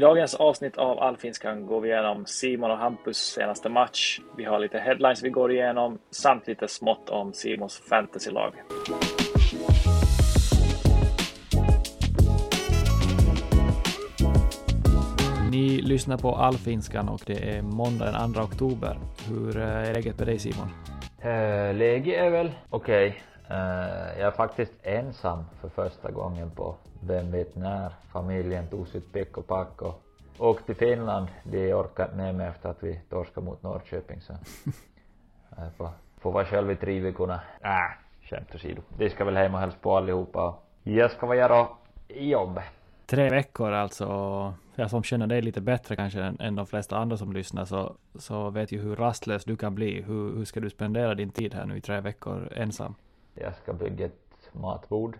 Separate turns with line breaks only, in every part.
I dagens avsnitt av Allfinskan går vi igenom Simon och Hampus senaste match. Vi har lite headlines vi går igenom samt lite smått om Simons fantasylag. Ni lyssnar på Allfinskan och det är måndag den 2 oktober. Hur eh, är läget med dig Simon?
Uh, läge är väl okej. Eh, jag är faktiskt ensam för första gången på vem vet när. Familjen tog sitt pick och pack och åkte till Finland. De orkade inte med mig efter att vi torskade mot Norrköping så jag får, får vara själv i tre veckorna. Äh, skämt åsido. De ska väl hem och hälsa på allihopa jag ska vara göra jobb.
Tre veckor alltså. Jag som känner dig lite bättre kanske än, än de flesta andra som lyssnar så, så vet ju hur rastlös du kan bli. Hur, hur ska du spendera din tid här nu i tre veckor ensam?
Jag ska bygga ett matbord.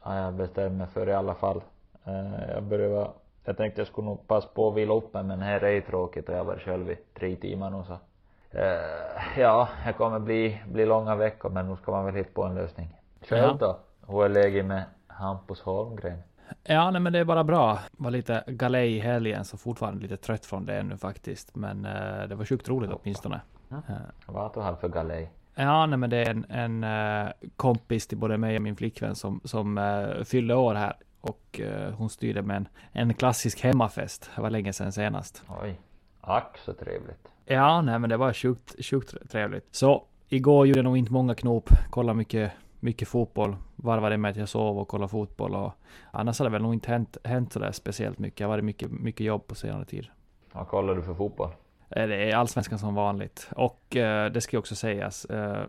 Har jag bestämt mig för i alla fall. Eh, jag börjar jag tänkte jag skulle nog passa på att vila upp mig men här är ju tråkigt och jag varit själv i tre timmar nu så. Eh, ja, det kommer bli, bli långa veckor men nu ska man väl hitta på en lösning. Själv då? Hur är läget med Hampus Holmgren?
Ja, nej, men det är bara bra. Var lite galej i helgen, så fortfarande lite trött från det nu faktiskt. Men eh, det var sjukt roligt åtminstone.
Mm.
Eh,
Vad har han för galej?
Ja, nej, men det är en, en eh, kompis till både mig och min flickvän som, som uh, fyllde år här. Och eh, hon styrde med en, en klassisk hemmafest. Det var länge sedan senast.
Oj. Ack så trevligt.
Ja, nej men det var sjukt, sjukt trevligt. Så igår gjorde jag nog inte många knop. Kollade mycket, mycket fotboll. Varvade med att jag sov och kollade fotboll. Och annars har det väl nog inte hänt, hänt sådär speciellt mycket. Har varit mycket, mycket jobb på senare tid.
Vad kollar du för fotboll?
Eh, Det är allsvenskan som vanligt. Och eh, det ska ju också sägas. Eh,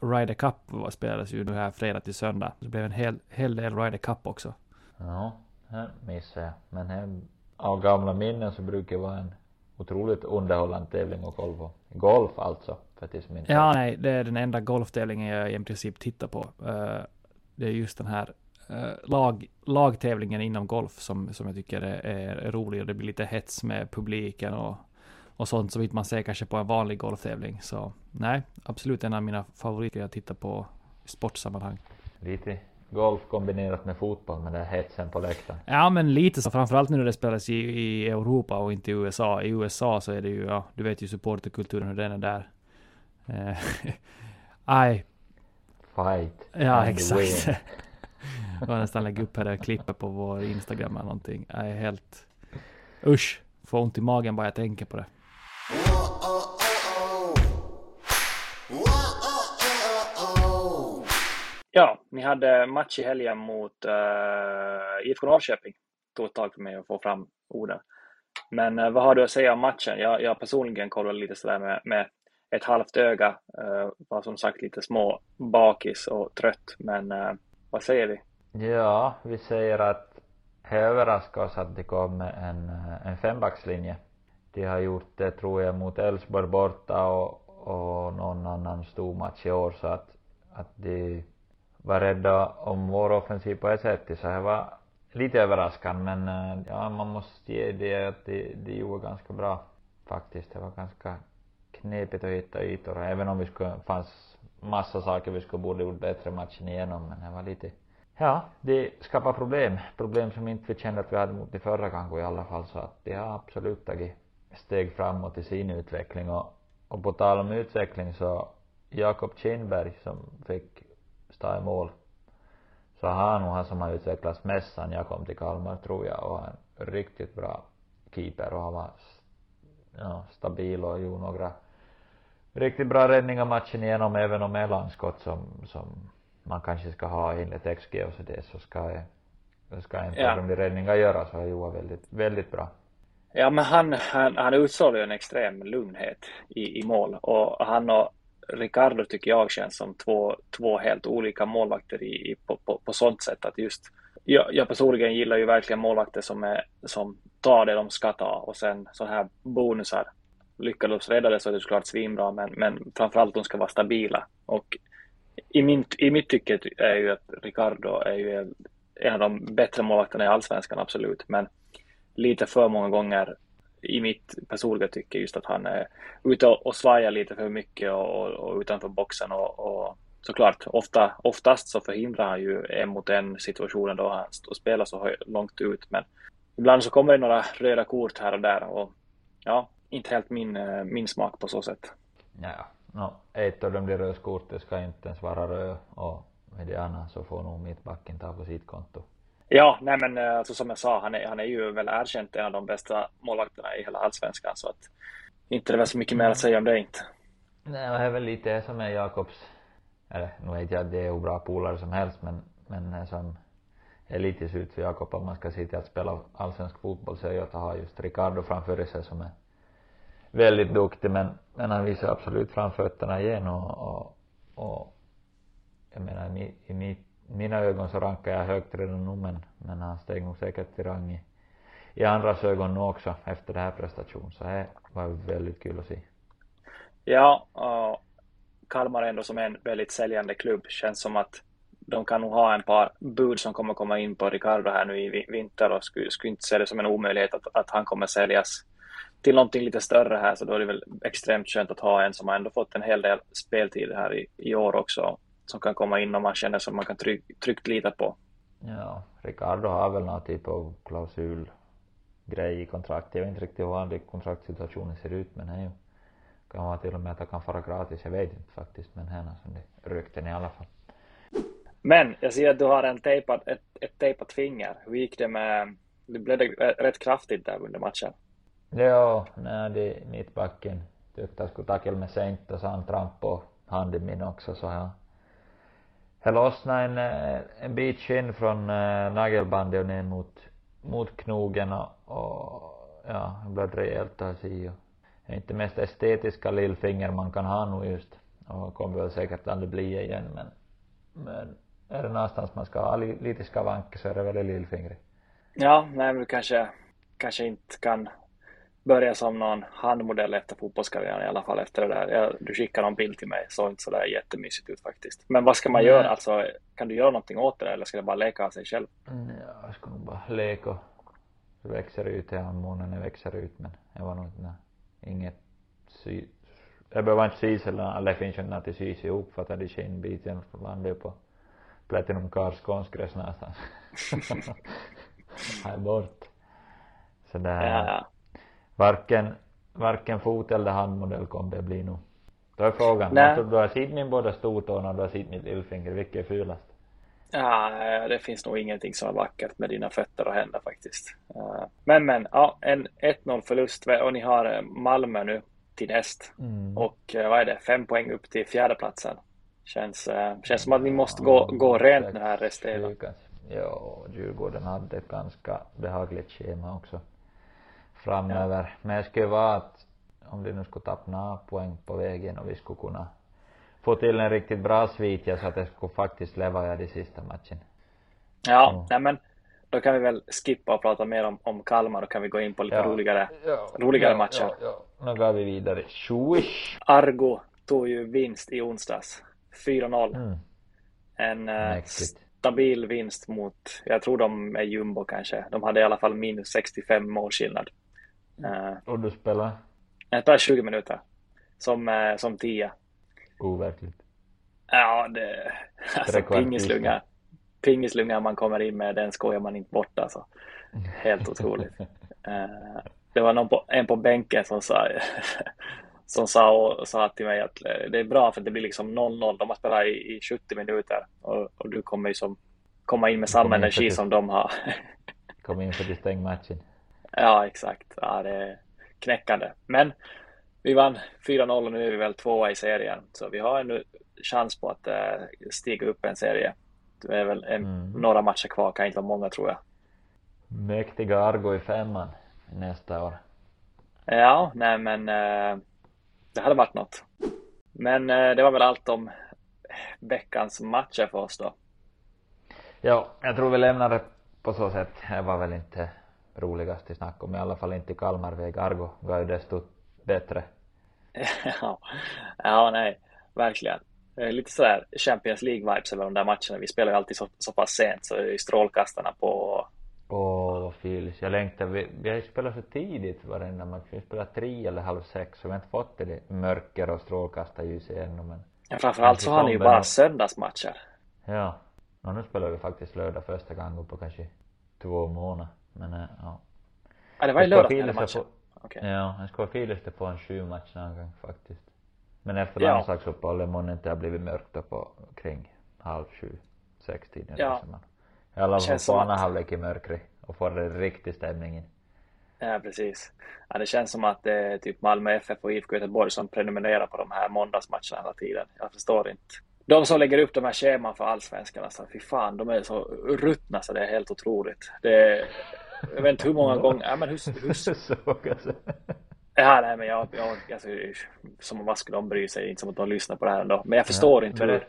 Ryder Cup spelades ju nu här fredag till söndag. Det blev en hel, hel del Ryder Cup också.
Ja, det missade jag. Men hem, av gamla minnen så brukar det vara en otroligt underhållande tävling att kolla på. Golf alltså, för min
Ja, nej, det är den enda golftävlingen jag i princip tittar på. Det är just den här lag, lagtävlingen inom golf som, som jag tycker är, är rolig och det blir lite hets med publiken och, och sånt som inte man ser kanske på en vanlig golftävling. Så nej, absolut en av mina favoriter jag tittar på i sportsammanhang.
Lite golf kombinerat med fotboll med den här hetsen på läktaren.
Ja, men lite så. Framförallt nu när det spelas i, i Europa och inte i USA. I USA så är det ju, ja, du vet ju supporterkulturen hur den är där. Eh, Aj,
Fight.
Ja, exakt. Jag var nästan lägga upp här det klippet på vår Instagram eller någonting. Jag är helt... Usch! Får ont i magen bara jag tänker på det. Ja, ni hade match i helgen mot uh, IFK Norrköping. det Tog ett tag för mig att få fram orden. Men uh, vad har du att säga om matchen? Jag, jag personligen kollade lite sådär med, med ett halvt öga. Uh, var som sagt lite små bakis och trött. Men uh, vad säger vi?
Ja, vi säger att det överraskar oss att det kom en, en fembackslinje. De har gjort det tror jag mot Elfsborg borta och, och någon annan stor match i år så att, att de var rädda om vår offensiv på ett sätt så det var lite överraskande men eh, ja, man måste ge det att de, det gjorde ganska bra faktiskt. Det var ganska knepigt att hitta ytor även om vi skulle, fanns massa saker vi skulle borde gjort bättre matchen igenom men det var lite Ja, det skapar problem. Problem som inte vi kände att vi hade mot de förra gången i alla fall så att de har absolut tagit steg framåt i sin utveckling och, och på tal om utveckling så Jakob Kindberg som fick stå i mål så han nog han som har utvecklats mest sen jag kom till Kalmar tror jag och en riktigt bra keeper och han var ja, stabil och gjorde några riktigt bra räddningar matchen igenom även om mellanskott som, som man kanske ska ha enligt XG och så det så ska det ska inte ja. de räddningar göra så har Joa väldigt, väldigt bra.
Ja men han, han, han utstrålar ju en extrem lugnhet i, i mål och han och Ricardo tycker jag känns som två, två helt olika målvakter i, i på, på, på sånt sätt att just jag, jag personligen gillar ju verkligen målvakter som, är, som tar det de ska ta och sen så här bonusar. Lyckades rädda det så är det såklart svinbra men, men framförallt de ska vara stabila och i, min, i mitt tycke är ju att Ricardo är ju en av de bättre målvakterna i allsvenskan absolut men lite för många gånger i mitt personliga tycke just att han är ute och svajar lite för mycket och, och utanför boxen och, och såklart ofta, oftast så förhindrar han ju en mot en situationen då han och spelar så långt ut men ibland så kommer det några röda kort här och där och ja, inte helt min, eh, min smak på så sätt.
Ja, no, ett av dem blir rödkort, det ska inte ens vara röd och med det andra så får nog mittbacken ta på sitt konto.
Ja, nej men eh, alltså, som jag sa, han är, han är ju väl erkänt en av de bästa målvakterna i hela allsvenskan så att inte det var väl så mycket mer att säga om det inte.
Nej, det är väl lite som är Jakobs, eller nu vet jag att det är hur bra polare som helst men, men eh, som är lite surt för Jakob om man ska se till att spela allsvensk fotboll så är ju att ha just Ricardo framför sig som är väldigt duktig men, men han visar absolut framfötterna igen och, och, och jag menar i, i mitt mina ögon så rankar jag högt redan nu men, men han steg nog säkert till rang i, i andras ögon nu också efter den här prestationen. Så det var väldigt kul att se.
Ja, och Kalmar ändå som en väldigt säljande klubb. Känns som att de kan nog ha en par bud som kommer komma in på Ricardo här nu i vinter och skulle, skulle inte se det som en omöjlighet att, att han kommer säljas till någonting lite större här. Så då är det väl extremt skönt att ha en som har ändå fått en hel del speltid här i, i år också som kan komma in och man känner som man kan trygg, tryggt lita på.
Ja, Ricardo har väl någon typ av klausulgrej i kontraktet. Jag vet inte riktigt hur kontraktsituationen ser ut men det kan vara till och med att det kan vara gratis, jag vet inte faktiskt men här som det rykten i alla fall.
Men jag ser att du har en tejpad, ett, ett tejpat finger. Hur gick det med, det blev rätt kraftigt där under matchen?
Ja, nej det mittbacken tyckte jag skulle tackla mig sent och så han tramp på handen min också så jag det lossnade en, eh, en bit skinn från äh, nagelbandet och ner mot, mot knogen och, och ja, det blev rejält att se. Det är inte mest estetiska lillfinger man kan ha nu just och kommer väl säkert aldrig bli igen men, men är det någonstans man ska ha lite skavanker så är det väl i lillfingret.
Ja, nej men du kanske, kanske inte kan börja som någon handmodell efter fotbollskarriären i alla fall efter det där. Jag, du skickade någon bild till mig, såg inte sådär jättemysigt ut faktiskt. Men vad ska man mm. göra? Alltså, kan du göra någonting åt det eller ska det bara leka av sig själv?
Mm, ja, jag ska nog bara leka. Det växer ut, ja, månen växer ut men det var nog inte, inget sy... Det behöver inte sys eller, eller finns ju inte att sys ihop för att det skinnbiten landar på Platinum Cars konstgräs någonstans. här bort. Så där.
Ja, ja
varken, varken fot eller handmodell kommer det bli nu. Då är frågan, Nej. du har sett min båda stortån och du har sett mitt lillfinger, vilket är fulast?
Ja, det finns nog ingenting som är vackert med dina fötter och händer faktiskt. Men men, ja, en 1-0 förlust och ni har eh, Malmö nu till näst. Mm. Och eh, vad är det, fem poäng upp till fjärdeplatsen. Känns, eh, känns som att ni måste gå, gå rent nu här resten.
Ja, Djurgården hade ett ganska behagligt schema också framöver. Ja. Men det skulle vara att om de nu skulle tappa poäng på vägen och vi skulle kunna få till en riktigt bra svit så att det skulle faktiskt leva i sista matchen.
Ja, mm. nej men då kan vi väl skippa och prata mer om, om Kalmar, då kan vi gå in på lite ja. roligare, ja. roligare
ja,
matcher.
Ja, ja. Nu går vi vidare. Swish!
Argo tog ju vinst i onsdags. 4-0. Mm. En uh, stabil vinst mot, jag tror de är jumbo kanske. De hade i alla fall minus 65 målskillnad. Uh,
och du spelar?
Jag spelar 20 minuter. Som, uh, som tia.
Overkligt.
Ja, det... Alltså pingislunga. Pingislunga man kommer in med, den skojar man inte bort alltså. Helt otroligt. uh, det var någon på, en på bänken som sa som sa, och, sa till mig att det är bra för det blir liksom 0-0. De har spelat i, i 70 minuter och, och, du kommer ju som komma in med samma energi till, som de har.
Kom in för att stänga matchen.
Ja, exakt. Ja, det är knäckande. Men vi vann 4-0 och nu är vi väl tvåa i serien. Så vi har ännu chans på att uh, stiga upp en serie. Det är väl en, mm. några matcher kvar, kan inte vara många tror jag.
Mäktiga Argo i femman nästa år.
Ja, nej men uh, det hade varit något. Men uh, det var väl allt om veckans matcher för oss då.
Ja, jag tror vi lämnar det på så sätt. Det var väl inte roligast att snacka om, i alla fall inte Kalmarväg. Argo var ju desto bättre.
ja, ja, nej, verkligen. Lite sådär Champions League-vibes över de där matcherna. Vi spelar ju alltid så, så pass sent, så är strålkastarna på.
Åh, vad fylls. Jag längtar. Vi, vi har ju spelat så tidigt varenda match. Vi spelar tre eller halv sex, så vi har inte fått det mörker och strålkastarljus ännu, men.
Ja, framförallt så har ni ju bara söndagsmatcher.
Ja. Och nu spelar vi faktiskt lördag första gången på kanske två månader. Men äh, ja.
Ja, det var ju lördag matchen.
Okay. Ja, jag skulle ha filat på en sju match någon gång faktiskt. Men efter ja. landslagsuppehållet månne inte har blivit mörkt på kring halv sju, sex tiden. Ja. Man. I alla fall få andra halvlek i mörkret och få den riktig stämningen.
Ja, precis. Ja, det känns som att det är typ Malmö FF och IFK Göteborg som prenumererar på de här måndagsmatcherna hela tiden. Jag förstår inte. De som lägger upp de här scheman för allsvenskan, alltså fy fan, de är så ruttna så det är helt otroligt. Det jag vet inte hur många gånger, ja men hur... hur...
Såg alltså.
Ja, nej men jag, jag alltså, som vad skulle de bry sig, inte som att de lyssnar på det här ändå. Men jag förstår ja, inte hur,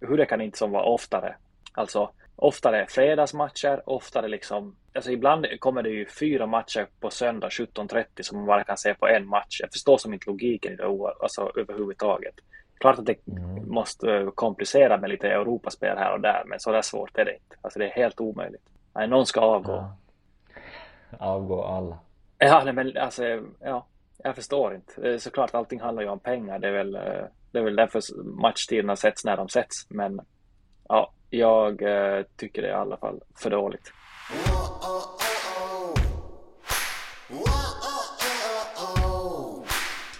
hur det kan inte som vara oftare. Alltså, oftare fredagsmatcher, oftare liksom, alltså ibland kommer det ju fyra matcher på söndag 17.30 som man bara kan se på en match. Jag förstår som inte logiken i det alltså, överhuvudtaget. Klart att det mm. måste komplicera med lite Europaspel här och där, men så där svårt är det inte. Alltså det är helt omöjligt. Nej, någon ska avgå. Ja.
Avgå alla.
Ja, nej, men alltså, ja, jag förstår inte. Såklart allting handlar ju om pengar. Det är väl, eh, det är väl därför matchtiderna sätts när de sätts. Men ja, jag eh, tycker det är i alla fall för dåligt.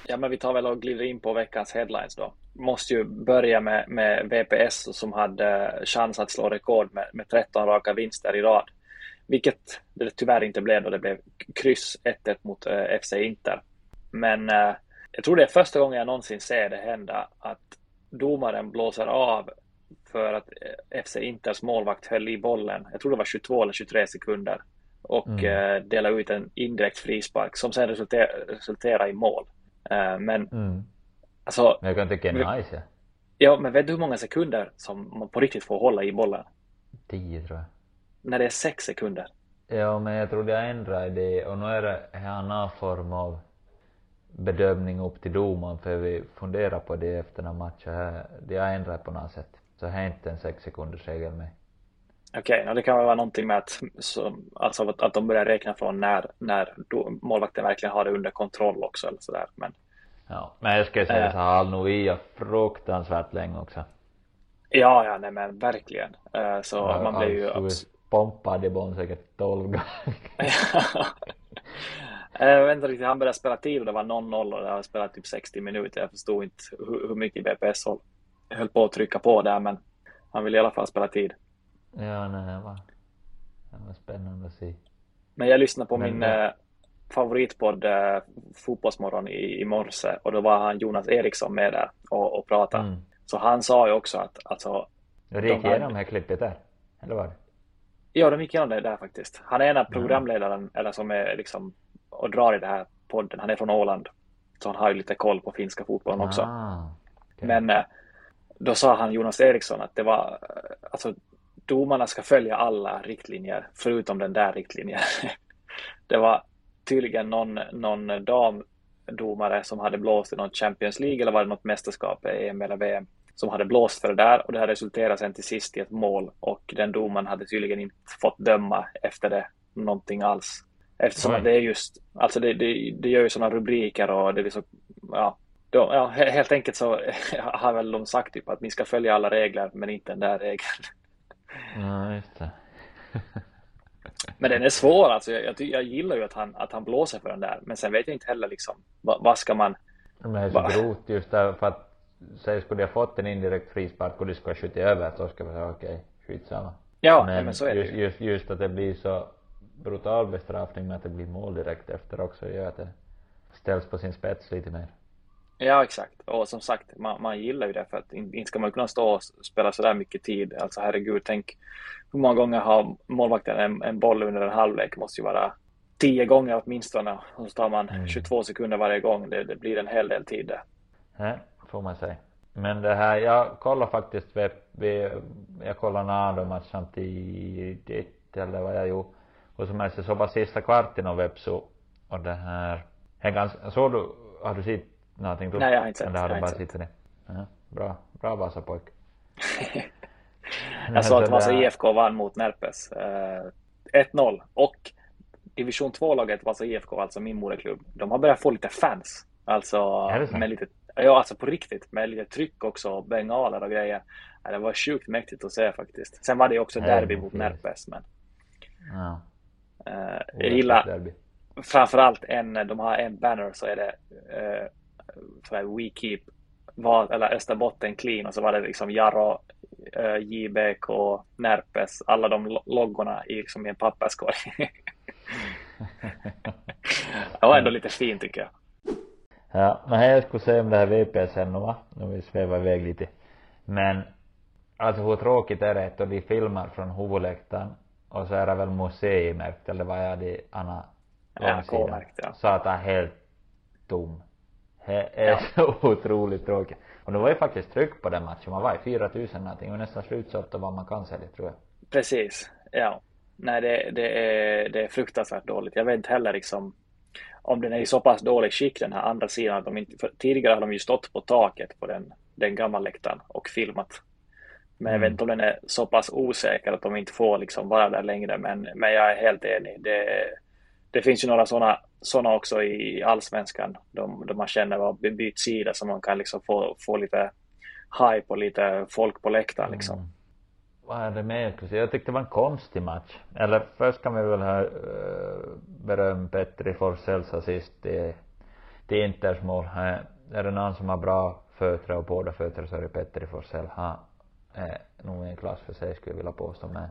Ja, men vi tar väl och glider in på veckans headlines då. Måste ju börja med, med VPS som hade chans att slå rekord med, med 13 raka vinster i rad. Vilket det tyvärr inte blev då det blev kryss 1-1 mot eh, FC Inter. Men eh, jag tror det är första gången jag någonsin ser det hända att domaren blåser av för att eh, FC Inters målvakt höll i bollen. Jag tror det var 22 eller 23 sekunder och mm. delade ut en indirekt frispark som sen resulter, resulterade i mål. Men mm. alltså.
Jag kan tycka det är nice.
Ja, men vet du hur många sekunder som man på riktigt får hålla i bollen?
10 tror jag
när det är sex sekunder.
Ja, men jag tror de har ändrat det och nu är det en annan form av bedömning upp till domaren för vi funderar på det efter den matchen. De har ändrat på något sätt. Så det är inte en sex sekunders regel med.
Okej, okay, det kan vara någonting med att, så, alltså att de börjar räkna från när, när målvakten verkligen har det under kontroll också eller sådär. Men,
ja, men jag ska säga äh, så har Alnovia fruktansvärt länge också.
Ja, ja, nej men verkligen. Uh, så ja, man blir ju
pompade Bon säkert 12 gånger.
jag vet inte riktigt, han började spela tid och det var 0-0 och det har spelat typ 60 minuter. Jag förstod inte hur, hur mycket BPS höll, höll på att trycka på där men han ville i alla fall spela tid.
Ja, nej, det var, det var spännande att se.
Men jag lyssnade på men, min äh, favoritpodd äh, Fotbollsmorgon i, i morse och då var han Jonas Eriksson med där och, och pratade. Mm. Så han sa ju också att alltså.
Jag gick igenom det här klippet där, eller var det?
Ja, de gick igenom det där faktiskt. Han är en av programledaren, mm. eller som är liksom och drar i det här podden. Han är från Åland. Så han har ju lite koll på finska fotbollen också. Ah, okay. Men eh, då sa han Jonas Eriksson att det var, eh, alltså domarna ska följa alla riktlinjer förutom den där riktlinjen. det var tydligen någon, någon damdomare som hade blåst i någon Champions League eller var det något mästerskap, EM eller VM. Som hade blåst för det där och det hade resulterat sen till sist i ett mål och den domaren hade tydligen inte fått döma efter det någonting alls. Eftersom
Oj.
det är just, alltså det, det, det gör ju sådana rubriker och det är så, ja, då, ja, he- helt enkelt så har väl de sagt typ att ni ska följa alla regler men inte den där regeln.
Ja, just det.
Men den är svår alltså. Jag, jag, jag gillar ju att han, att han blåser för den där. Men sen vet jag inte heller liksom vad, vad ska man...
Men det är så grovt just därför att säg skulle jag fått en indirekt frispark och de skulle ha skjutit över så ska man säga okej, skitsamma.
Ja, men, men så är det
just,
ju.
just, just att det blir så brutal bestraffning med att det blir mål direkt efter också gör att det ställs på sin spets lite mer.
Ja, exakt. Och som sagt, man, man gillar ju det för att in- inte ska man kunna stå och spela så där mycket tid. Alltså herregud, tänk hur många gånger har målvakten en, en boll under en halvlek? måste ju vara tio gånger åtminstone. Och så tar man
Mm.
22 sekunder varje gång. Det, det blir en hel del tid där.
Nej, får man säga. Men det här, jag kollar faktiskt vid jag kollar Nado-match samtidigt eller vad jag gjorde. Och som helst, jag såg bara sista kvarten av Vepsu och det här, en ganska, såg du, har du sett någonting?
Nej, jag har inte sett,
Eller har du bara sett det? Ja, bra, bra Vasapojk.
Jag sa att Vasa IFK vann mot Närpes. Eh, 1-0. Och division 2-laget Vasa IFK, alltså min moderklubb, de har börjat få lite fans. Alltså
Är
med lite, ja alltså på riktigt, med lite tryck också, bengaler och grejer. Ja, det var sjukt mäktigt att se faktiskt. Sen var det också derby
det
mot
är
Närpes, men
Ja,
eh, jag gillar
derby.
framförallt en, de har en banner så är det eh, så här, We Keep var, eller Österbotten Clean och så var det liksom Jarro, eh, JBK, Närpes, alla de lo- loggorna i, liksom, i en papperskorg. det var ändå lite fint tycker jag.
Ja, men här jag skulle säga om det här VPSN nu va, nu vi svävar iväg lite. Men alltså hur tråkigt är det att de filmar från huvudläktaren och så är det väl museimärkt eller vad är det Anna
Ja,
långsidan.
K-märkt, ja.
Så att det är helt tom. Det är
Ja.
så otroligt tråkigt. Och det var ju faktiskt tryck på den matchen, man var i 4000 någonting och nästan slutsålt av vad man kan sälja tror jag.
Precis, ja. Nej, det, det, är, det är fruktansvärt dåligt. Jag vet inte heller liksom om den är i så pass dålig skick den här andra sidan. Att de inte, tidigare har de ju stått på taket på den, den gamla läktaren och filmat. Men jag vet
Mm.
inte om den är så pass osäker att de inte får liksom vara där längre. Men, men jag är helt enig. Det, det finns ju några sådana såna också i allsvenskan. De, de man känner var bytt sida så man kan liksom få, få lite hype och lite folk på läktaren liksom.
Vad är det mer jag? Jag tyckte det var en konstig match. Eller först kan vi väl ha uh, beröm Petri Forsells assist till, till Inters mål. Eh, är det någon som har bra fötter och båda fötter så är det Petri Forsell. Han är nog en klass för sig skulle jag vilja påstå men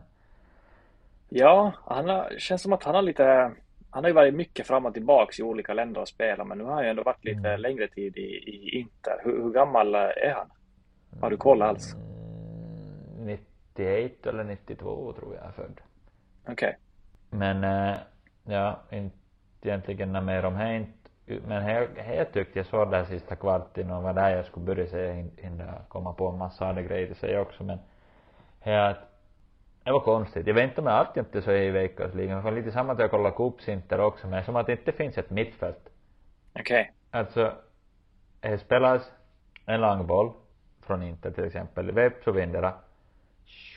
Ja, han har, känns som att han har lite Han har ju varit mycket fram och tillbaks i olika länder och spelat men nu har han ju ändå varit lite
Mm.
längre tid i, i Inter. Hur, hur gammal är han? Har du koll alls?
mm, 91 eller 92 tror jag är född.
Okej.
Men eh, ja, inte egentligen något mer om det inte. Men här, här tyckte jag såg den sista kvarten och var där jag skulle börja säga hin- hinna komma på en massa andra grejer till sig också men här att det var konstigt. Jag vet inte om jag alltid inte så är i veckosligan. Det var lite samma att jag kollar Cupsinter också men som att det inte finns ett mittfält.
Okej.
Alltså, det spelas en lång boll från Inter till exempel. Vepsu vinner det.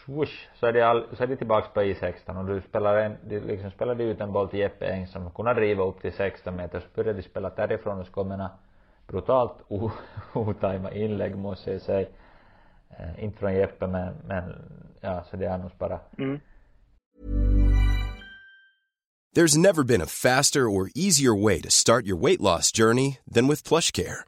Swoosh, så är det, all, så är det tillbaks på I16 och du spelar en, du liksom spelar du ut en boll till Jeppe Eng som kunde driva upp till 16 meter så börjar de spela därifrån och så kommer en brutalt otajma inlägg måste jag säga. Eh, inte från Jeppe men, men ja, så det är annars bara
Mm.
There's never been a faster or easier way to start your weight loss journey than with PlushCare.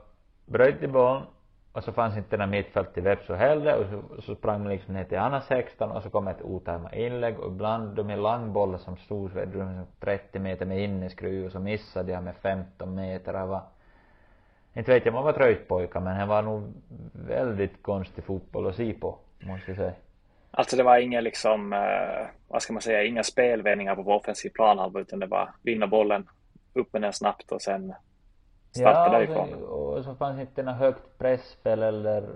bröt de bollen och så fanns inte den mittfält till Vepsu heller och så, så sprang man liksom ner till andra 16 och så kom ett otajmat inlägg och ibland de är långbollar som stod vet du, 30 meter med inneskruv och så missade jag med 15 meter. Det var, inte vet jag, man var trött pojke men det var nog väldigt konstig fotboll att se på, måste jag säga.
Alltså det var inga liksom, eh, vad ska man säga, inga spelvändningar på offensiv planhalva utan det var vinna bollen upp med den snabbt och sen starta
ja,
därifrån.
Och, och så fanns inte något högt pressspel eller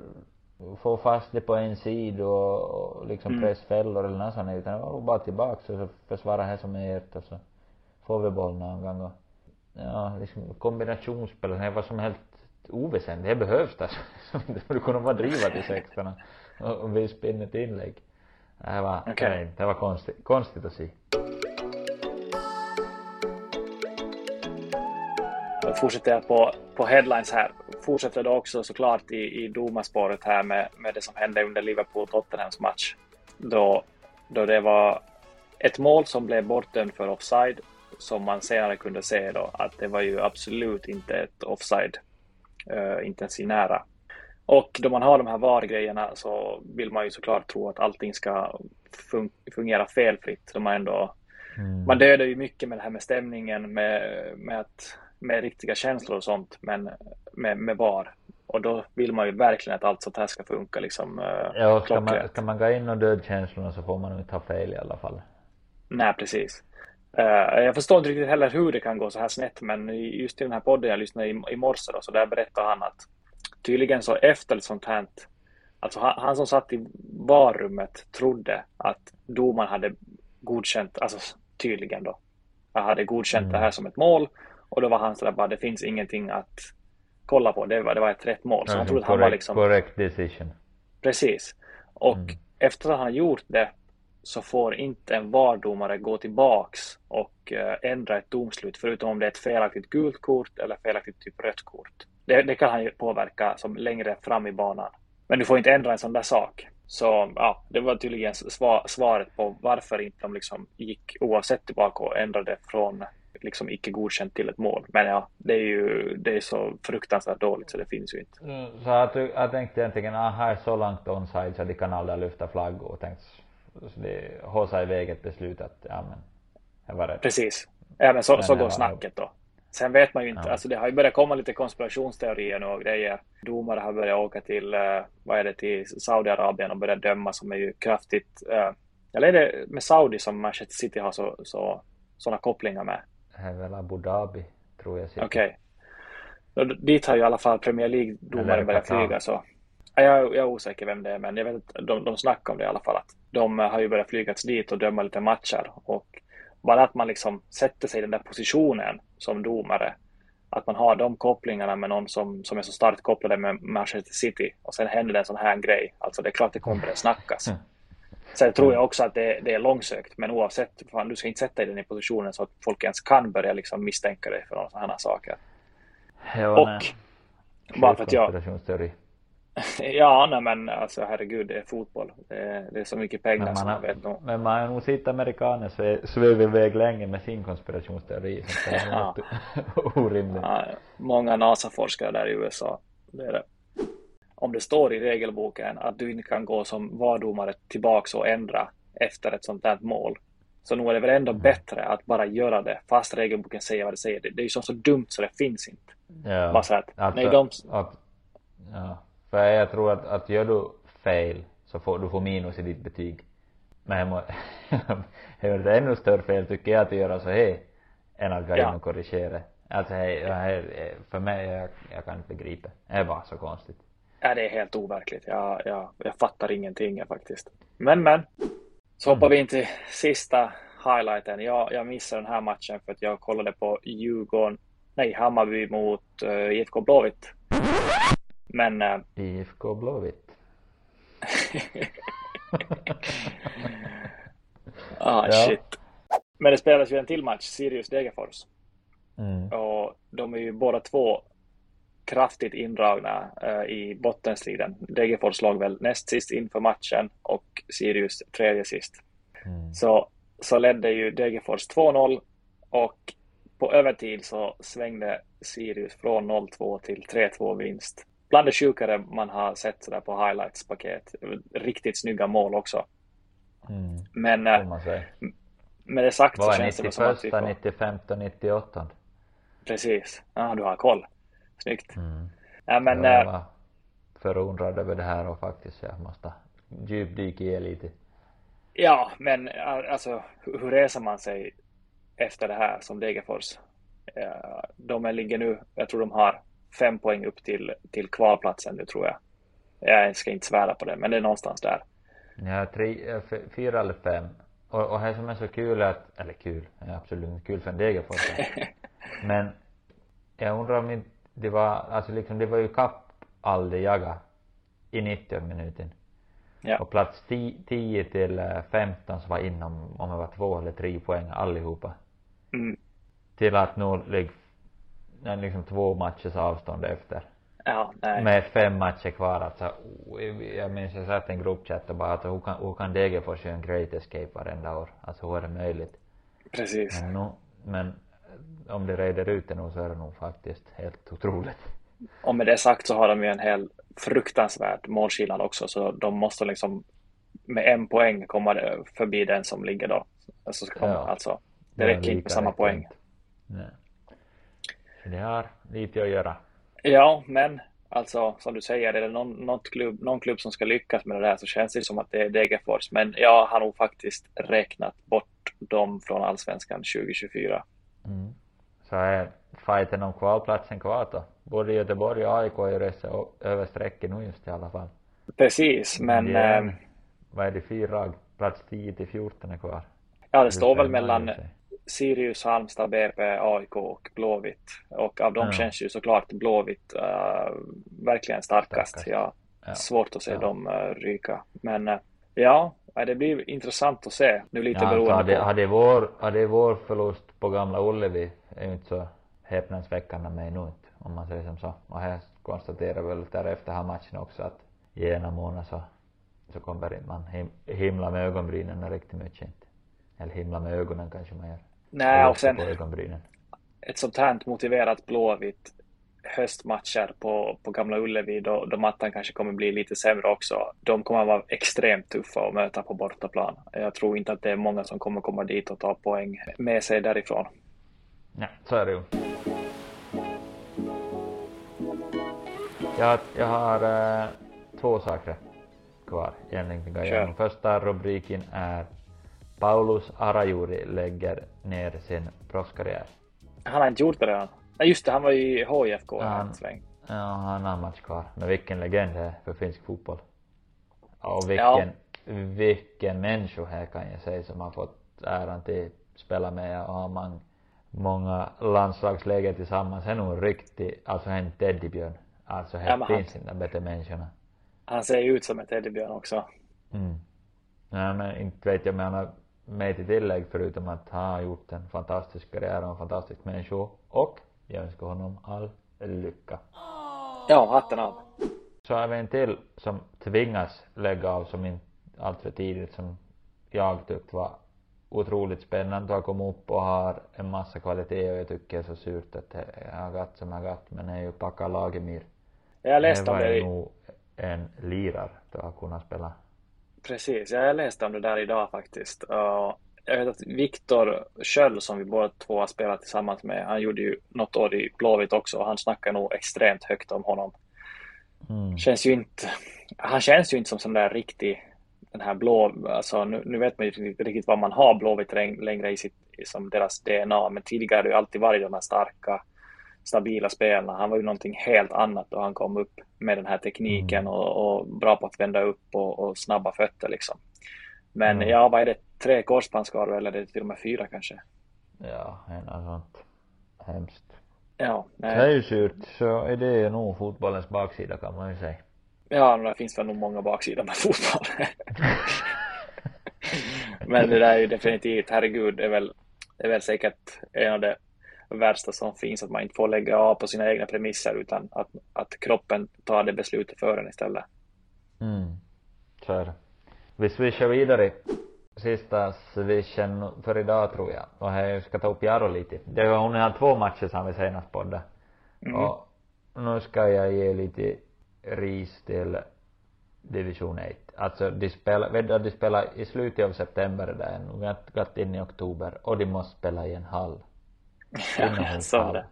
få fast det på en sida och, och liksom
Mm.
pressfällor eller något sånt utan det var bara tillbaks och så försvara här som är ert och så får vi boll någon gång och ja, liksom kombinationsspel det var som helt oväsentligt. Det behövs alltså. du kunde bara driva till 16 och, och vispa in ett inlägg. Det var,
Okej.
nej, det var konstigt, konstigt att se.
Fortsätter jag på, på headlines här. Fortsätter då också såklart i, i domarspåret här med, med det som hände under Liverpool-Tottenhams match. Då, då det var ett mål som blev bortdömt för offside som man senare kunde se då att det var ju absolut inte ett offside. Uh, inte ens i nära. Och då man har de här VAR-grejerna så vill man ju såklart tro att allting ska fun fungera felfritt. Då man ändå
Mm.
man dödar ju mycket med det här med stämningen, med, med, att, med riktiga känslor och sånt, men med, med VAR. Och då vill man ju verkligen att allt sånt här ska funka liksom uh,
Ja, ska man, ska man gå in och döda känslorna så får man nog inte ha fel i alla fall.
Nej, precis. Eh, jag förstår inte riktigt heller hur det kan gå så här snett, men just i den här podden jag lyssnade i, i morse då, så där berättade han att tydligen så efter ett sånt här, alltså han, han som satt i varummet trodde att domaren hade godkänt, alltså tydligen då, hade godkänt
Mm.
det här som ett mål och då var han sådär bara, det finns ingenting att kolla på, det var, det var ett rätt mål. Så han trodde att han var liksom
correct decision.
Precis. Och
Mm.
efter att han har gjort det så får inte en VAR-domare gå tillbaks och eh, ändra ett domslut förutom om det är ett felaktigt gult kort eller felaktigt typ rött kort. Det, det kan han ju påverka som längre fram i banan. Men du får inte ändra en sån där sak. Så ja, det var tydligen sva, svaret på varför inte de liksom gick oavsett tillbaka och ändrade från liksom icke godkänt till ett mål. Men ja, det är ju det är så fruktansvärt dåligt så det finns ju inte.
Mm, Så du, jag tänkte egentligen, ah, här är så långt onside så de kan aldrig lyfta flaggor och tänkte, så det håsa iväg ett beslut att, ja men, det var rätt.
Precis. Ja, men så,
Men
så går snacket då. Sen vet man ju inte,
Ja.
alltså det har ju börjat komma lite konspirationsteorier nu och grejer. Domare har börjat åka till, eh, vad är det, till Saudiarabien och börjat döma som är ju kraftigt, eh, eller är det med Saudi som Manchester City har så, så, sådana kopplingar med?
Är väl Abu Dhabi, tror jag.
Okej. Då- Dit har ju i alla fall Premier
Eller
League-domare börjat flyga så. Ja, Jag, jag är osäker vem det är, men jag vet att de, de snackar om det i alla fall. Att de har ju börjat flygas dit och döma lite matcher. Och bara att man liksom sätter sig i den där positionen som domare. Att man har de kopplingarna med någon som, som är så starkt kopplade med Manchester City. Och sen händer det en sån här grej. Alltså det är klart det kommer börja snackas. Sen tror jag också att det, det är långsökt. Men oavsett, fan, du ska inte sätta dig i den positionen så att folk ens kan börja liksom misstänka dig för sådana här saker.
Ja,
Och
nej.
bara för att jag. Ja, nej men alltså herregud, det är fotboll. Det är, det är så mycket pengar
Men
som
man,
man vet nog.
har, men man har nog sett amerikaner sväva iväg länge med sin konspirationsteori. Så det är
Ja.
orimligt.
Ja, många NASA-forskare där i USA. Det är det. Om det står i regelboken att du inte kan gå som VAR-domare tillbaks och ändra efter ett sånt där mål. Så nog är det väl ändå bättre att bara göra det fast regelboken säger vad det säger. Det, det är ju så, så dumt så det finns inte.
Ja.
Bara så att,
Alltså,
nej, de,
att, ja. För jag tror att, att gör du fel så får du får minus i ditt betyg. Men jag må, det är ett ännu större fel tycker jag att göra så här än att gå in och korrigera. Alltså hej, det här, för mig, jag, jag kan inte begripa. Det är bara så konstigt.
Ja, det är helt overkligt. Jag, jag, jag fattar ingenting jag faktiskt. Men, men. Så hoppar vi in till sista highlighten. Jag, jag missade den här matchen för att jag kollade på Djurgården, nej, Hammarby mot uh, IFK Blåvitt. Men eh,
IFK Blåvitt.
ah,
Ja.
shit. Men det spelas ju en till match, Sirius Degerfors.
Mm.
Och de är ju båda två kraftigt indragna uh, i bottenstriden. Degerfors låg väl näst sist inför matchen och Sirius tredje sist. Mm. Så, så ledde ju Degerfors 2-0 och på övertid så svängde Sirius från 0-2 till 3-2 vinst. Bland det sjukare man har sett sådär på highlights-paket. Riktigt snygga mål också.
Mm.
Men äh, med det sagt
så
känns det som att vi
får... 95 och 98?
Precis. Ja, du har koll. Snyggt.
Mm.
Ja, men,
jag
äh,
var förundrad över det här och faktiskt jag måste djupdyka i lite.
Ja, men alltså hur reser man sig efter det här som Degerfors? De ligger nu, jag tror de har fem poäng upp till, till kvalplatsen nu tror jag. Jag ska inte svära på det, men det är någonstans där.
Ja, tre, fyra eller fem. Och, och det som är så kul är att, eller kul, är absolut inte kul för en Degerfors. men jag undrar om inte det var, alltså liksom det var ju kapp all det jaga i 90 minuten.
Ja.
Och plats 10 till 15 så var inom, om det var två eller tre poäng allihopa.
Mm.
Till att nu ligger liksom två matchers avstånd efter.
Ja, nej.
Med fem matcher kvar alltså. Jag minns jag satt i en gruppchatt och bara att hur kan, hur kan Degerfors göra en great escape varenda år? Alltså hur är det möjligt?
Precis.
Men, nu, men om det reder ut det nu så är det nog faktiskt helt otroligt.
Och med det sagt så har de ju en hel fruktansvärd målskillnad också så de måste liksom med en poäng komma förbi den som ligger då. Alltså, komma, ja. alltså det räcker inte med samma poäng.
Nej. Det har lite att göra.
Ja, men alltså som du säger, är det någon, klubb, någon klubb som ska lyckas med det där så känns det som att det är Degerfors. Men jag har nog faktiskt räknat bort dem från Allsvenskan 2024.
Mm. Så är fighten om kvalplatsen kvar då? Både Göteborg och AIK har ju rest över strecket nu just i alla fall.
Precis, men...
Det är, äh, vad är det, fyra plats 10 till 14 är kvar.
Ja, det står väl mellan Sirius, Halmstad, BP, AIK och Blåvitt. Och av dem ja. känns ju såklart Blåvitt uh, verkligen starkast. starkast. Ja, ja. Svårt att se ja. dem uh, ryka. Men uh, ja, det blir intressant att se. Nu lite ja, beroende
hade,
på...
Hade vår, hade vår förlust på Gamla Ullevi är ju inte så häpnadsväckande mig nu inte, om man säger som så. Och här konstaterar väl därefter här matchen också att i ena månaden så, så kommer man him, himla med ögonbrynen riktigt mycket inte. Eller himla med ögonen kanske man gör.
Nej, och sen ett sånt här motiverat Blåvitt höstmatcher på, på Gamla Ullevi då, då mattan kanske kommer bli lite sämre också. De kommer vara extremt tuffa att möta på bortaplan. Jag tror inte att det är många som kommer komma dit och ta poäng med sig därifrån.
Nej, så är det ju. Jag, jag har äh, två saker kvar egentligen. Första rubriken är Paulus Arajuri lägger ner sin proffskarriär.
Han har inte gjort det redan? Nej just det, han var i HIFK
han,
sväng.
Ja, han har en match kvar. Men vilken legend det är för finsk fotboll. Och vilken, ja. vilken människa här kan jag säga som har fått äran till att spela med och ha många, många landslagsläger tillsammans. Han är nog en riktig, alltså en teddybjörn. Alltså här ja, finns inte bättre människorna.
Han ser ju ut som en teddybjörn också.
Mm. Nej men inte vet jag men han har med till tillägg förutom att han har gjort en fantastisk karriär och en fantastisk människa och jag önskar honom all lycka.
Ja, hatten av.
Så har vi en till som tvingas lägga av som inte allt för tidigt som jag tyckte var otroligt spännande att ha kommit upp och har en massa kvalitet och jag tycker det är så surt att jag har gått som jag har gått men det är ju Pekka Lagemyr.
Jag läste om det.
Det var nog en lirar att ha kunnat spela
Precis, jag läste om det där idag faktiskt. Och jag vet att Viktor Sköld som vi båda två har spelat tillsammans med, han gjorde ju något år i Blåvitt också och han snackar nog extremt högt om honom. Mm. Känns ju inte, han känns ju inte som sån där riktig, den här blå, alltså nu, nu vet man ju inte riktigt vad man har Blåvitt längre i sitt, som deras DNA, men tidigare har det ju alltid varit de här starka, stabila spelarna. Han var ju någonting helt annat då han kom upp med den här tekniken mm. och, och, bra på att vända upp och, och snabba fötter liksom. Men mm. ja, vad är det? Tre korsbandsskador eller till och med fyra kanske?
Ja, något sånt. Hemskt.
Ja.
Nej. Det är ju surt, så är det nog fotbollens baksida kan man ju säga.
Ja, det finns väl nog många baksidor med fotboll. Men det där är ju definitivt, herregud, det är väl, det är väl säkert en av de värsta som finns, att man inte får lägga av på sina egna premisser utan att, att kroppen tar det beslutet för en istället.
Mm, så är det. Vi swishar vidare. Sista swishen för idag tror jag. Och här ska ta upp Jaro lite. Det var hon har två matcher som vi senast poddade. Mm. Och nu ska jag ge lite ris till division 1. Alltså de spelar, vet du, de spelar i slutet av september där, nu har gått in i oktober och de måste spela i en hall.
Inomhushall.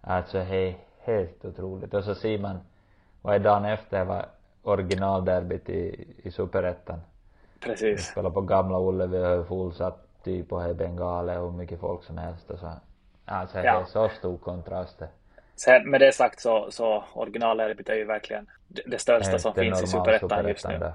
alltså he, helt otroligt. Och så ser man, vad är dagen efter var originalderbyt i, i superettan.
Precis.
Spelar på gamla Ullevi och är fullsatt typ och har bengaler och mycket folk som helst och så. Alltså det är så stor kontrast
Sen med det sagt så, så originalderbyt är ju verkligen det, det största som finns i superettan just nu. Där.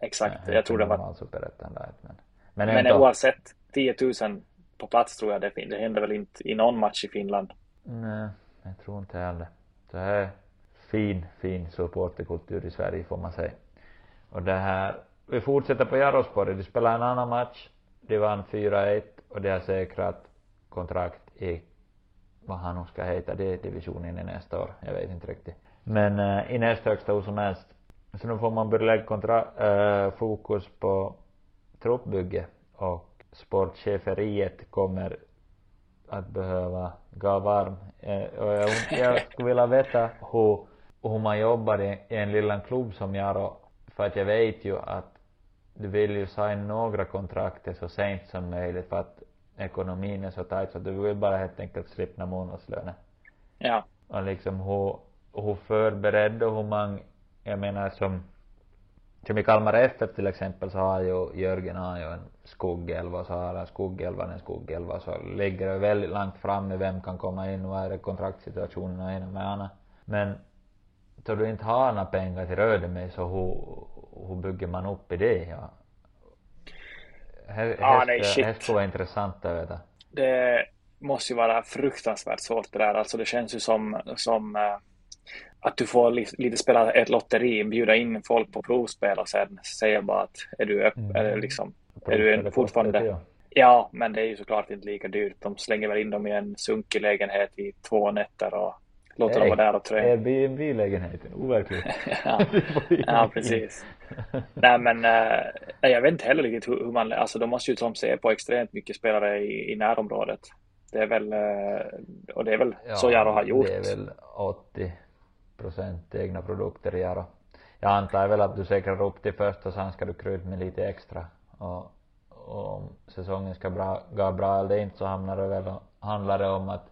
Exakt, ja, jag tror det var...
Superettan där, men,
men, men oavsett 10 000 på plats tror jag det, det händer väl inte i någon match i Finland.
Nej, jag tror inte heller. Det här är fin, fin supporterkultur i Sverige får man säga. Och det här, vi fortsätter på Jarospori, de spelar en annan match, de vann 4-1 och de har säkrat kontrakt i vad han nu ska heta, det är divisionen i nästa år, jag vet inte riktigt. Men äh, i näst högsta hur som helst. Så nu får man börja lägga kontra, äh, fokus på truppbygge och sportcheferiet kommer att behöva gå varm. Äh, och jag, jag skulle vilja veta hur, hur man jobbar i, i en liten klubb som Jaro, för att jag vet ju att du vill ju signa några kontrakt så sent som möjligt för att ekonomin är så tajt så du vill bara helt enkelt slippa månadslönen.
Ja.
Och liksom hur, hur förberedd och hur man, jag menar som, som i Kalmar FF till exempel så har ju Jörgen har ju en skuggelva och så har skuggelvan en skuggelva så ligger det väldigt långt fram i vem kan komma in, vad är det kontraktsituationen och ena med andra. Men då du inte har några pengar till Rödeme så hur, hur bygger man upp i det? Ja, Häst, ah, nej, shit. häst vara intressant att veta.
Det måste ju vara fruktansvärt svårt det där. Alltså det känns ju som, som uh, att du får li lite spela ett lotteri, bjuda in folk på provspel och sen säga bara att är du öppen, mm. är liksom, är du en, fortfarande... Ja. ja, men det är ju såklart inte lika dyrt. De slänger väl in dem i en sunkig lägenhet i två nätter och låter dem vara där och träna.
Airbnb-lägenheten, overkligt.
ja. ja, precis. Nej men, äh, jag vet inte heller riktigt hur, man, alltså de måste ju som se på extremt mycket spelare i, i närområdet. Det är väl, äh, och det är väl ja, så Jaro har gjort.
det är väl 80 procent egna produkter i Jaro. Jag antar väl att du säkrar upp till först och sen ska du krydda med lite extra. Och, och om säsongen ska bra, gå bra eller inte så hamnar det väl, handlar det om att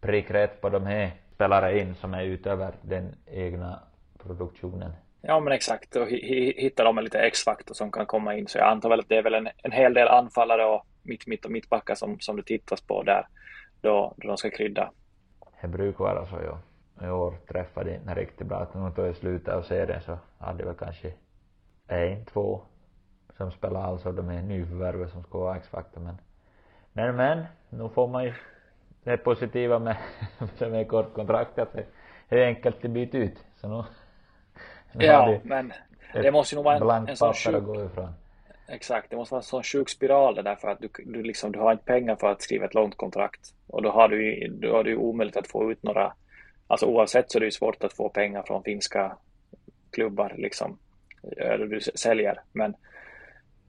pricka rätt på de här spelare in som är utöver den egna produktionen.
Ja men exakt och hitta dem med lite X-faktor som kan komma in så jag antar väl att det är väl en, en hel del anfallare och mitt, mitt och mittbackar som, som det tittas på där då, då de ska krydda.
Det brukar vara så ja. I år träffade de riktigt bra. Att nu då i slutet av serien så hade väl kanske en, två som spelar alltså de är nyförvärvet som ska vara X-faktor men men men nu får man ju det positiva med, med kortkontrakt att det är enkelt att byta ut. Så nu,
nu ja, men det måste ju nog vara en, en sån
sjuk...
Exakt, det måste vara en sån sjuk spiral det där för att du, du liksom, du har inte pengar för att skriva ett långt kontrakt. Och då har du då har du omöjligt att få ut några, alltså oavsett så är det ju svårt att få pengar från finska klubbar liksom, eller du säljer. Men,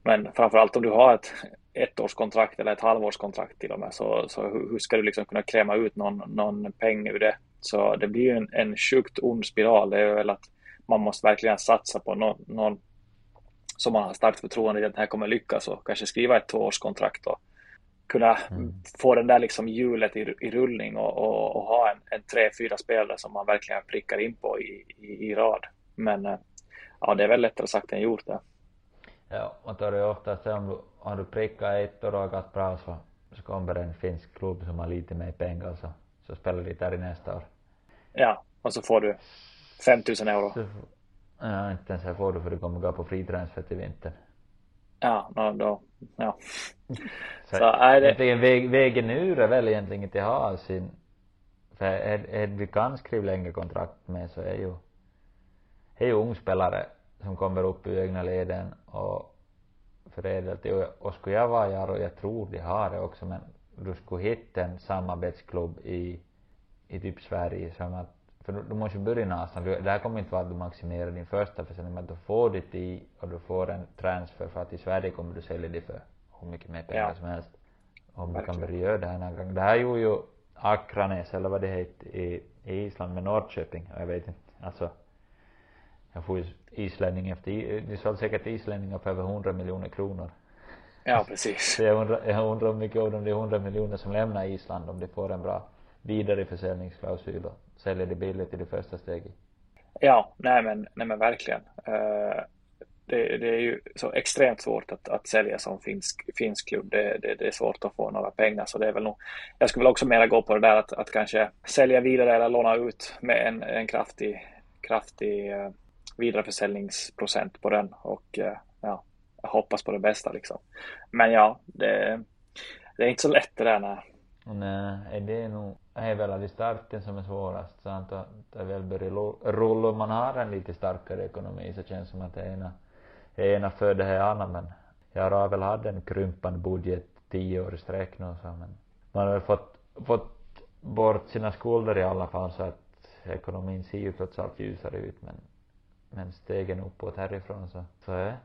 men framförallt om du har ett, ettårskontrakt eller ett halvårskontrakt till och med så, så hur ska du liksom kunna kräma ut någon, någon peng ur det? Så det blir ju en, en sjukt ond spiral. Det är väl att man måste verkligen satsa på någon, någon som man har starkt förtroende i att den här kommer lyckas och kanske skriva ett tvåårskontrakt och kunna mm. få den där liksom hjulet i, i rullning och, och, och ha en, en tre, fyra spelare som man verkligen prickar in på i, i, i rad. Men eh, ja, det är väl lättare sagt än gjort det.
Ja, man tar det oftast om du, om du prickar ett och gått bra så, så kommer en finsk klubb som har lite mer pengar så, så spelar de där i nästa år.
Ja, och så får du 5000 euro. Så,
ja, inte ens det får du för du kommer gå på fri transfer till vintern.
Ja, no, då, ja.
så, så är det... Väg, vägen ur är väl egentligen inte att ha sin, för är, är vi kan skriva längre kontrakt med så är ju, är ju ungspelare som kommer upp i egna leden och förädlat det och skulle jag vara Jaro, jag tror de har det också men du skulle hitta en samarbetsklubb i, i typ Sverige som att, för du, du måste börja någonstans. Det här kommer inte vara att du maximerar din första försäljning, men att du får ditt i och du får en transfer för att i Sverige kommer du sälja det för hur mycket mer pengar
Ja.
som helst. Om
Verkligen.
du kan börja göra det här någon gång. Det här gjorde ju Akranes, eller vad det heter, i, i Island med Norrköping. Och jag vet inte, alltså. Jag får ju islänning efter, i- de sålde säkert islänningar för över 100 miljoner kronor.
Ja, precis.
Så jag undrar, jag undrar hur mycket av de 100 miljoner som lämnar Island om de får en bra vidareförsäljningsklausul och säljer det billigt i det första steget.
Ja, nej men, nej men verkligen. Eh, det, det är ju så extremt svårt att, att sälja som finsk, finsk klubb. Det, det, det är svårt att få några pengar. Så det är väl nog, jag skulle väl också mera gå på det där att, att kanske sälja vidare eller låna ut med en, en kraftig, kraftig eh, vidareförsäljningsprocent på den. Och eh, ja, jag hoppas på det bästa liksom. Men ja, det, det är inte så lätt det där när,
nej, det är nog, det är väl i starten som är svårast. Sant att det väl börjar rulla och man har en lite starkare ekonomi så känns det som att det ena, det ena föder det andra men jag har väl haft en krympande budget tio år i sträck nu så men man har väl fått, fått bort sina skulder i alla fall så att ekonomin ser ju trots allt ljusare ut men men stegen uppåt härifrån så, så är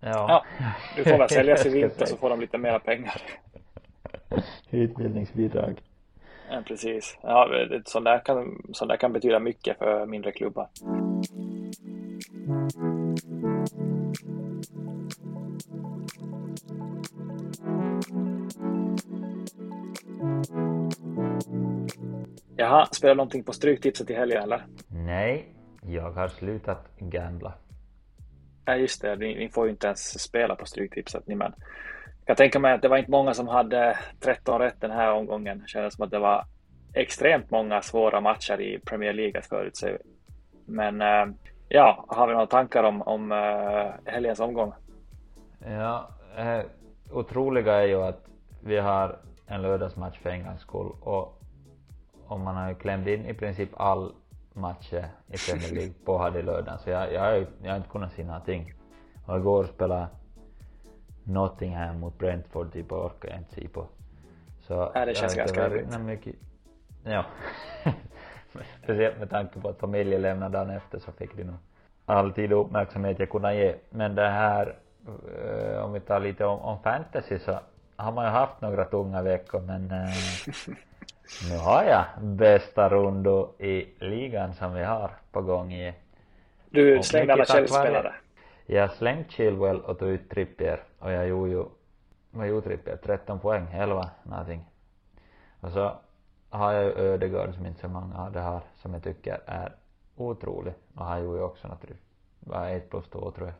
ja.
ja, du får väl säljas i vinter så får de lite mera pengar.
Utbildningsbidrag.
Ja, precis. Ja, sånt där, kan, sånt där kan betyda mycket för mindre klubbar. Jaha, spelar någonting på Stryktipset i helgen eller?
Nej, jag har slutat gambla.
Ja, just det. Ni, ni får ju inte ens spela på Stryktipset ni men. Jag tänka mig att det var inte många som hade 13 rätt den här omgången. Det kändes som att det var extremt många svåra matcher i Premier League att förutse. Men eh, ja, har vi några tankar om, om eh, helgens omgång?
Ja, eh, otroliga är ju att vi har en lördagsmatch för en gångs skull och, och man har ju klämt in i princip all matcher i Premier League på hade så jag, jag, har jag har inte kunnat se någonting. Och igår spelade Nottingham mot Brentford typ och orkar jag inte se på. Så
Ja, det känns ganska jobbigt.
mycket, ja. Speciellt med tanke på att familjen lämnade dagen efter så fick de nog all tid och uppmärksamhet jag kunde ge. Men det här, eh, om vi tar lite om, om fantasy så har man ju haft några tunga veckor men eh, nu har jag bästa rundo i ligan som vi har på gång i
Du slängde alla Chelsea-spelare.
jag slängde Chilwell och tog ut Trippier och jag gjorde ju, vad gjorde Trippier? 13 poäng, 11 någonting. Och så har jag ju Ödegaard som inte så många hade har, som jag tycker är otrolig. Och han gjorde ju också något, var 1 plus 2 tror jag.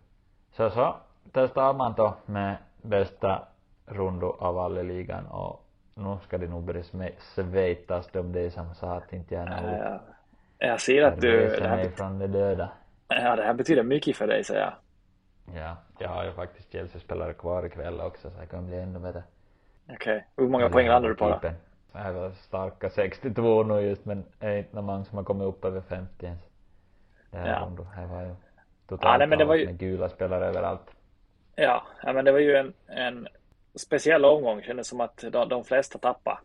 Så så, testar man då med bästa rundo av alla i ligan och nu ska det nog börja svejtas de det som sa att inte jag nog
Ja, jag ser att du... Det här,
mig från de döda.
ja, det här betyder mycket för dig, säger jag.
Ja, jag har ju faktiskt Chelsea-spelare kvar ikväll också så det kan bli ännu bättre.
Okej. Hur många poäng landar du på då?
Jag är väl starka 62 nu just men det är inte många som har kommit upp över 50 ens. Det här
Ja.
rundo, här var ju totalt
nej, men det var ju-
med gula spelare överallt.
Ja, ja, men det var ju en, en speciell omgång. Kändes som att de, de flesta tappade.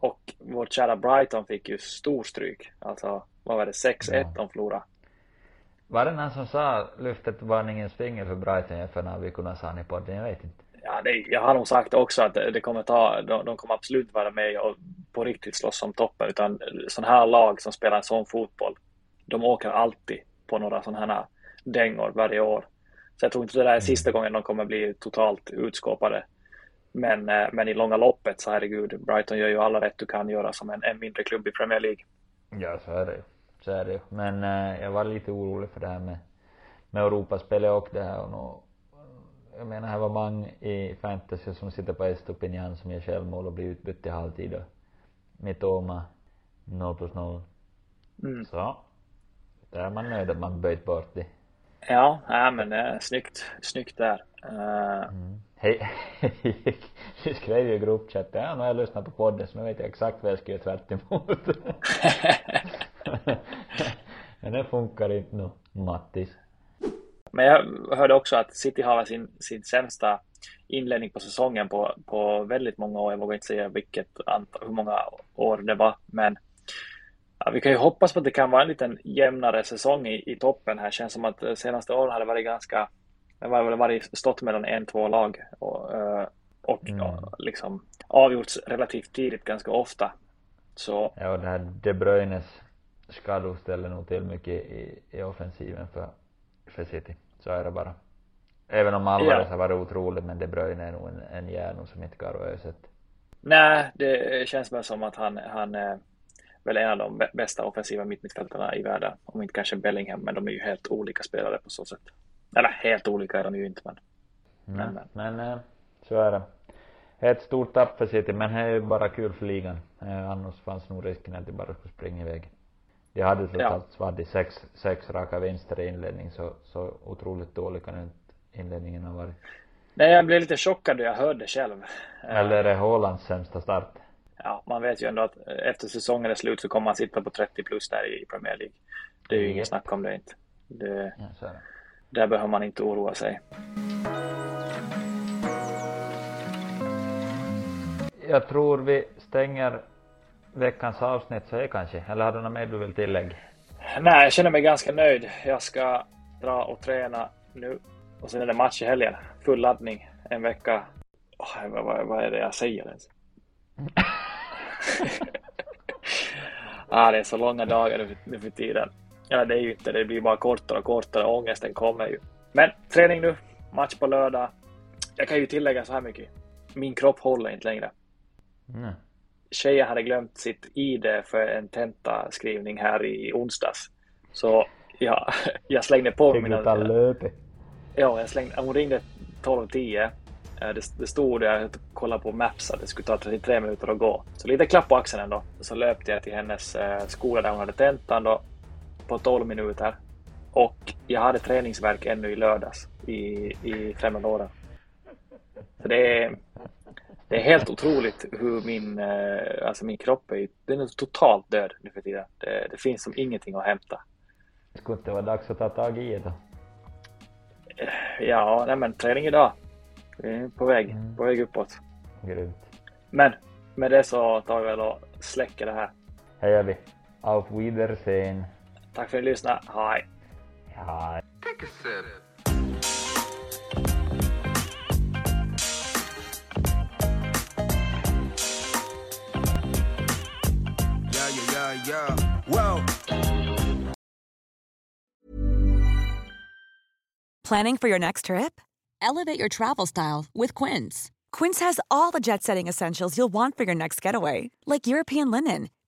Och vårt kära Brighton fick ju stor stryk. Alltså, vad var det? 6-1 de förlorade.
Var det någon som sa lyftet varningens finger för Brighton för när vi kunde sa ni podden? Jag vet inte.
Ja, det, jag har nog sagt också att det, det kommer ta, de, de kommer absolut vara med och på riktigt slåss om toppen. Utan sådana här lag som spelar en sån fotboll, de åker alltid på några sådana här dängor varje år. Så jag tror inte det där är sista gången de kommer bli totalt utskåpade. Men, eh, men i långa loppet så herregud, Brighton gör ju alla rätt du kan göra som en, en mindre klubb i Premier League.
Ja, så är det ju. Så är det ju. Men eh, jag var lite orolig för det här med, med Europaspelet och det här och nu, jag menar här var många i fantasy som sitter på Estopinian som gör självmål och blir utbytt i halvtid och Mitoma 0 plus 0.
Mm.
Så. Där är man nöjd att man böjt bort det.
Ja, ja men eh, snyggt, snyggt där. Eh,
Hej, hej, vi skrev ju i gruppchatten, ja nu har jag lyssnat på podden så nu vet jag exakt vad jag ska göra tvärt emot. Men det funkar inte nu, Mattis.
Men jag hörde också att City har sin, sin sämsta inledning på säsongen på, på väldigt många år. Jag vågar inte säga vilket antal, hur många år det var, men ja, vi kan ju hoppas på att det kan vara en liten jämnare säsong i, i toppen här. Känns som att de senaste åren har det varit ganska, det har väl varit stått mellan en, två lag och, eh, och
Mm.
ja, liksom avgjorts relativt tidigt ganska ofta. Så
Ja, och det här De Bruynes skador ställer nog till mycket i, i offensiven för, för City. Så är det bara. Även om Alvarez
Ja.
har varit otrolig, men De Bruyne är nog en, en hjärna som inte går att öset.
Nej, det känns väl som att han, han är väl en av de bä- bästa offensiva mittmittfältarna i världen. Om inte kanske Bellingham, men de är ju helt olika spelare på så sätt. Eller helt olika är de ju inte, men
Nej,
Men-
men eh, så är det. Ett stort tapp för City, men det är ju bara kul för ligan. Eh, Annars fanns nog risken att de bara skulle springa iväg. De hade trots
Ja.
hade de sex, sex raka vinster i inledning, så, så otroligt dålig kan inledningen ha varit.
Nej, jag blev lite chockad då jag hörde själv. Eh,
Eller är det Haalands sämsta start?
Ja, man vet ju ändå att eh, efter säsongen är slut så kommer man sitta på 30 plus där i Premier League. Det är ju
Japp.
inget snack om det inte. Det,
Ja, så är det.
Där behöver man inte oroa sig.
Jag tror vi stänger veckans avsnitt så är kanske. Eller har du något mer du vill tillägga?
Nej, jag känner mig ganska nöjd. Jag ska dra och träna nu. Och sen är det match i helgen. Full laddning. En vecka. Åh, vad, vad, vad är det jag säger ens? ah, det är så långa dagar nu, nu för tiden. Ja, det är ju inte. Det blir bara kortare och kortare. Ångesten kommer ju. Men träning nu. Match på lördag. Jag kan ju tillägga så här mycket. Min kropp håller inte längre.
Mm.
Tjejen hade glömt sitt ID för en tentaskrivning här i onsdags. Så ja, jag slängde på
ta
mina...
löpet?
Ja, jag slängde, hon ringde 12.10. Eh, Det, det stod jag kollade på Maps att det skulle ta 33 minuter att gå. Så lite klapp på axeln ändå. Så löpte jag till hennes eh, skola där hon hade tentan då på 12 minuter. Och jag hade träningsverk ännu i lördags i, i främmande åren. Så det är, det är helt otroligt hur min, eh, alltså min kropp är, den är totalt död nu för tiden. Det, det finns som ingenting att hämta.
Skulle inte vara dags att ta tag i det då?
Ja, nej men träning idag. Vi är på väg, på väg uppåt.
Grymt.
Men med det så tar vi väl och släcker det här.
Här gör vi. Auf Wiedersehen.
Tack för att ni lyssnade. Hej!
Ja.
Take a sip. Yeah, yeah, yeah, yeah. Well.
Planning for your next trip?
Elevate your travel style with Quince.
Quince has all the jet setting essentials you'll want for your next getaway, like European linen,